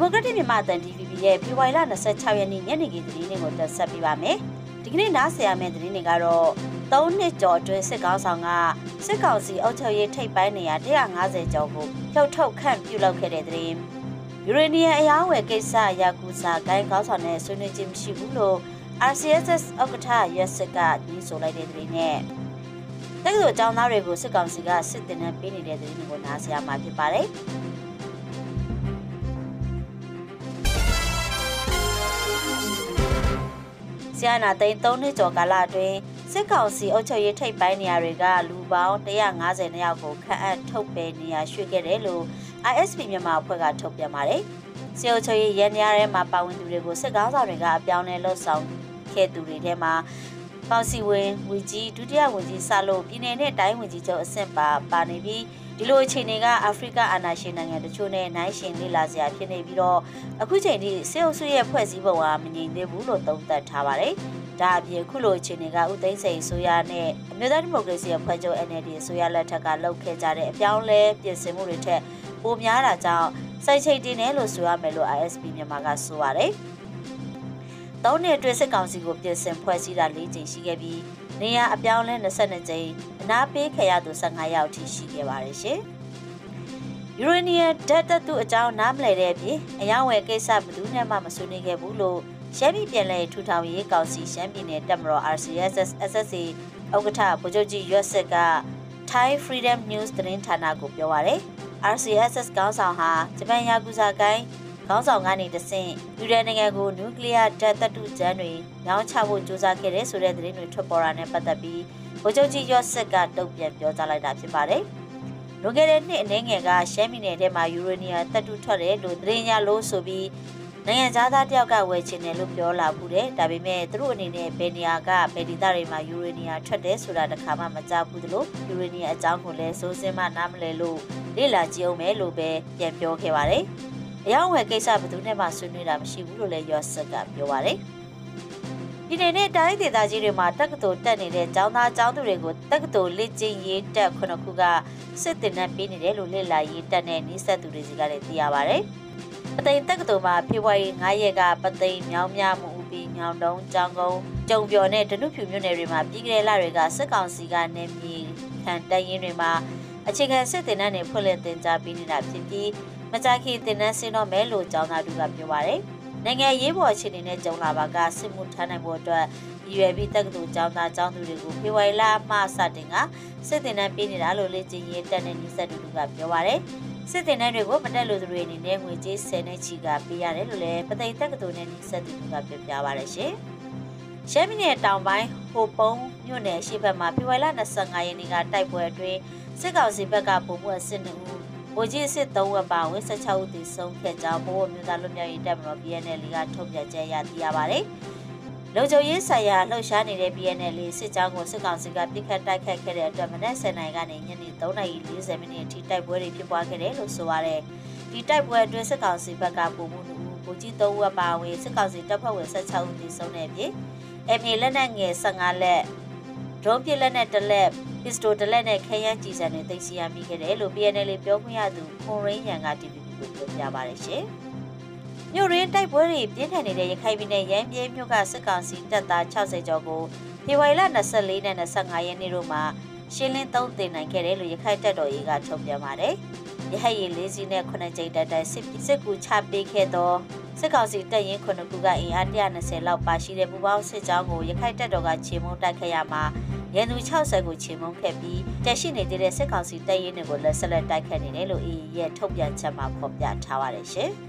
မိုကရက်တစ်မြန်မာအသံ DVB ရဲ့ဖေဖော်ဝါရီလ26ရက်နေ့ညနေခင်းသတင်းတွေကိုတင်ဆက်ပေးပါမယ်။ဒီကနေ့နားဆင်ရမယ့်သတင်းတွေကတော့၃နှစ်ကျော်အတွင်းစစ်ကောင်ဆောင်ကစစ်ကောင်စီအုပ်ချုပ်ရေးထိပ်ပိုင်းနေရာ150ကျော်ကိုဖြုတ်ထုတ်ခန့်ပြုလုပ်ခဲ့တဲ့သတင်း။ယူရေနီယံအယောင်းဝယ်ကိစ္စယာကူစာဂိုင်းကောင်းဆောင်နဲ့ဆွေးနွေးခြင်းမရှိဘူးလို့ RCSS ဥက္ကဋ္ဌရက်စစ်ကညှိဆိုလိုက်တဲ့သတင်းနဲ့တက္ကသိုလ်ကျောင်းသားတွေကိုစစ်ကောင်စီကစစ်တင်နဲ့ပေးနေတဲ့သတင်းတွေကိုနားဆင်ရမှာဖြစ်ပါတယ်။ ဆီယနာသိန်း3နှစ်ကျော်ကာလအတွင်းစစ်ကောင်စီအုပ်ချုပ်ရေးထိပ်ပိုင်းနေရာတွေကလူပေါင်း150နှစ်ယောက်ကိုခန့်အပ်ထုတ်ပယ်နေရာရွှေ့ခဲ့တယ်လို့ ISP မြန်မာအဖွဲ့ကထုတ်ပြန်ပါတယ်။စစ်အုပ်ချုပ်ရေးရန်နေရာထဲမှာပါဝင်သူတွေကိုစစ်ကောင်းဆောင်တွေကအပြောင်းလဲလှုပ်ဆောင်ခဲ့သူတွေထဲမှာပေါစီဝင်ဝီကြီးဒုတိယဝန်ကြီးဆာလို့ပြည်내နဲ့တိုင်းဝန်ကြီးချုပ်အဆင့်ပါပါနေပြီး ဒီလိုအခြေအနေကအာဖရိကအာဏာရှင်နိုင်ငံတချို့နဲ့နိုင်ရှင်လေလာစရာဖြစ်နေပြီးတော့အခုချိန်ထိစေအုပ်စုရဲ့ဖွဲ့စည်းပုံဟာမငြိမ်သေးဘူးလို့သုံးသပ်ထားပါတယ်။ဒါအပြင်ခုလိုအခြေအနေကဥသိမ်းစိန်ဆိုရနဲ့အမျိုးသားဒီမိုကရေစီအဖွဲ့ချုပ် NLD ဆိုရလက်ထက်ကလှုပ်ခဲ့ကြတဲ့အပြောင်းလဲပြင်ဆင်မှုတွေထက်ပိုများတာကြောင့်စိုက်ချိတ်တင်တယ်လို့ဆိုရမယ်လို့ ISP မြန်မာကဆိုပါတယ်။ သုံးနှစ်အတွင်းစစ်ကောင်စီကိုပြင်ဆင်ဖွဲ့စည်းတာ၄ကြိမ်ရှိခဲ့ပြီးနေရအပြောင်းလဲ22ကြိမ်အနာပေးခဲ့ရသူ15ယောက်ထိရှိခဲ့ပါတယ်ရှင်။ယူရေနီယံဓာတ်သတ္တုအကြောင်းနားမလည်တဲ့အပြင်အယောင်ဝယ်ကိစ္စဘယ်သူမှမဆွေးနွေးခဲ့ဘူးလို့ရှမ်းပြည်ပြည်လဲထူထောင်ရေးကောင်စီရှမ်းပြည်နယ်တပ်မတော် RCSS SSA ဥက္ကဋ္ဌဗိုလ်ချုပ်ကြီးရွက်ဆက်က Thai Freedom News သတင်းဌာနကိုပြောပါရယ် RCSS ကောင်းဆောင်ဟာဂျပန်ယာကူဇာကိုင်း ခေါင်းဆောင်ကနေတဆင့်ယူရန်နိုင်ငံကိုနျူကလ িয়ার ဓာတ်သတ္တုကျန်းတွေညောင်းချဖို့ကြိုးစားခဲ့တဲ့ဆိုတဲ့သတင်းတွေထွက်ပေါ်လာတဲ့ပတ်သက်ပြီးဗိုလ်ချုပ်ကြီးရော့ဆက်ကတုံ့ပြန်ပြောကြားလိုက်တာဖြစ်ပါတယ်။လွန်ခဲ့တဲ့နှစ်အနည်းငယ်ကရှမ်းပြည်နယ်ထဲမှာယူရေနီယံသတ္တုထွက်တယ်လို့သတင်းရလို့ဆိုပြီးနိုင်ငံသားသားတယောက်ကဝယ်ချင်တယ်လို့ပြောလာဘူးတယ်။ဒါပေမဲ့သူတို့အနေနဲ့ဘယ်နေရာကဘယ်ဒေသတွေမှာယူရေနီယံထွက်တယ်ဆိုတာတခါမှမကြားဘူးသလိုယူရေနီယံအကြောင်းကိုလည်းစိုးစင်းမှနားမလည်လို့လေ့လာကြည့်အောင်မယ်လို့ပဲပြန်ပြောခဲ့ပါတယ်။ အယောင်ဝယ်ကိစ္စဘယ်သူနဲ့မှဆွေးနွေးတာမရှိဘူးလို့လည်းရော့ဆက်ကပြောပါတယ်ဒီနေ့နဲ့တိုင်းဒေသကြီးတွေမှာတက္ကသိုလ်တက်နေတဲ့ကျောင်းသားကျောင်းသူတွေကိုတက္ကသိုလ်လက်ကျင်းရေးတက်ခုနှစ်ခုကစစ်တင်နဲ့ပေးနေတယ်လို့လက်လာရေးတက်တဲ့နှိစက်သူတွေစီကလည်းသိရပါတယ်။ပသိမ်တက္ကသိုလ်မှာဖေဖော်ဝါရီ9ရက်ကပသိမ်မြောင်းမြမှုဥပြီးညောင်တုံးကြောင်ကုန်းကြုံပြော်နဲ့ဒနုဖြူမြို့နယ်တွေမှာပြည်ကလေးလတွေကစစ်ကောင်စီကနေမြေခံတိုင်ရင်တွေမှာ အခြေခံစစ်တင်နဲ့ဖွင့်လှစ်တင်ကြားပေးနေတာဖြစ်ပြီးမကြခင်တင်နန်းဆင်းတော့မယ်လို့ကျောင်းသားတို့ကပြောပါတယ်။နိုင်ငံရေးပေါ်အခြေအနေနဲ့ကြုံလာပါကစစ်မှုထမ်းနိုင်ဖို့အတွက်ရည်ရွယ်ပြီးတက္ကသိုလ်ကျောင်းသားကျောင်းသူတွေကိုဖေဖော်ဝါရီလမှစတင်ကစစ်တင်နန်းပေးနေတာလို့လေ့ကျင့်ရေးတက်တဲ့ညီဆက်တူကပြောပါတယ်။စစ်တင်နန်းတွေကိုမတက်လို့သူတွေအနေနဲ့ငွေကြေး10နဲ့ချီကပေးရတယ်လို့လည်းပသိမ်တက္ကသိုလ်နဲ့ညီဆက်တူကပြောပြပါတယ်ရှင်။ရှမ်းပြည်နယ်တောင်ပိုင်းဟိုပုံးမြို့နယ်ရှေ့ဘက်မှာဖေဖော်ဝါရီလ25ရက်နေ့ကတိုက်ပွဲအတွင်း စစ်ကောင်စီဘက်ကပုံမှုအစစ်2ဦးဗိုလ်ကြီးစစ်3ဝက်ပါဝင်16ဦးသေဆုံးခဲ့ကြောင်းဘိုးမြို့သားလွတ်မြောက်ရေးတပ်မတော် BNL ကထုတ်ပြန်ကြေညာသိရပါတယ်။လုံခြုံရေးဆိုင်ရာလှုပ်ရှားနေတဲ့ BNL စစ်ကြောင်းကိုစစ်ကောင်စီကပြစ်ခတ်တိုက်ခတ်ခဲ့တဲ့အတွက်မနက်7:00နာရီကနေညနေ3:40မိနစ်အထိတိုက်ပွဲတွေဖြစ်ပွားခဲ့တယ်လို့ဆိုပါတယ်။ဒီတိုက်ပွဲအတွင်းစစ်ကောင်စီဘက်ကပုံမှုလူဗိုလ်ကြီး3ဝက်ပါဝင်စစ်ကောင်စီတပ်ဖွဲ့ဝင်16ဦးသေဆုံးတဲ့အပြင် MA လက်နက်ငယ်15လက်ဒရုန်းပစ်လက်နဲ့တလက် ပစ္စတိုတလက်နဲ့ခဲယမ်းကြီးစံတွေသိသိရမိခဲ့တယ်လို့ PNL ပြောခွင့်ရသူခွန်ရင်းရန်က TVB ကိုပြောပြပါတယ်ရှင်။မြို့ရင်းတိုက်ပွဲတွေပြင်းထန်နေတဲ့ရခိုင်ပြည်နယ်ရန်ပြေးမြို့ကစစ်ကောင်စီတပ်သား60ကျော်ကိုဖေဖော်ဝါရီလ24နဲ့25ရက်နေ့တို့မှာရှင်းလင်းသုံးတင်နိုင်ခဲ့တယ်လို့ရခိုင်တပ်တော်ရေးကထုတ်ပြန်ပါတယ်။ရဟတ်ရည်၄စီးနဲ့9ကြိမ်တက်တက်စစ်စစ်ကူချပေးခဲ့သောစစ်ကောင်စီတပ်ရင်းခုနှစ်ခုကအင်အား120လောက်ပါရှိတဲ့ပူပေါင်းစစ်ကြောင်းကိုရခိုင်တပ်တော်ကခြေမုံတိုက်ခဲ့ရမှာ ရန်သူ60ကိုချေမှုန်းခဲ့ပြီးတက်ရှိနေတဲ့စစ်ကောင်စီတပ်ရင်းတွေကိုလက်ဆက်လက်တိုက်ခတ်နေတယ်လို့အေးရဲ့ထုတ်ပြန်ချက်မှာဖော်ပြထားပါတယ်ရှင်။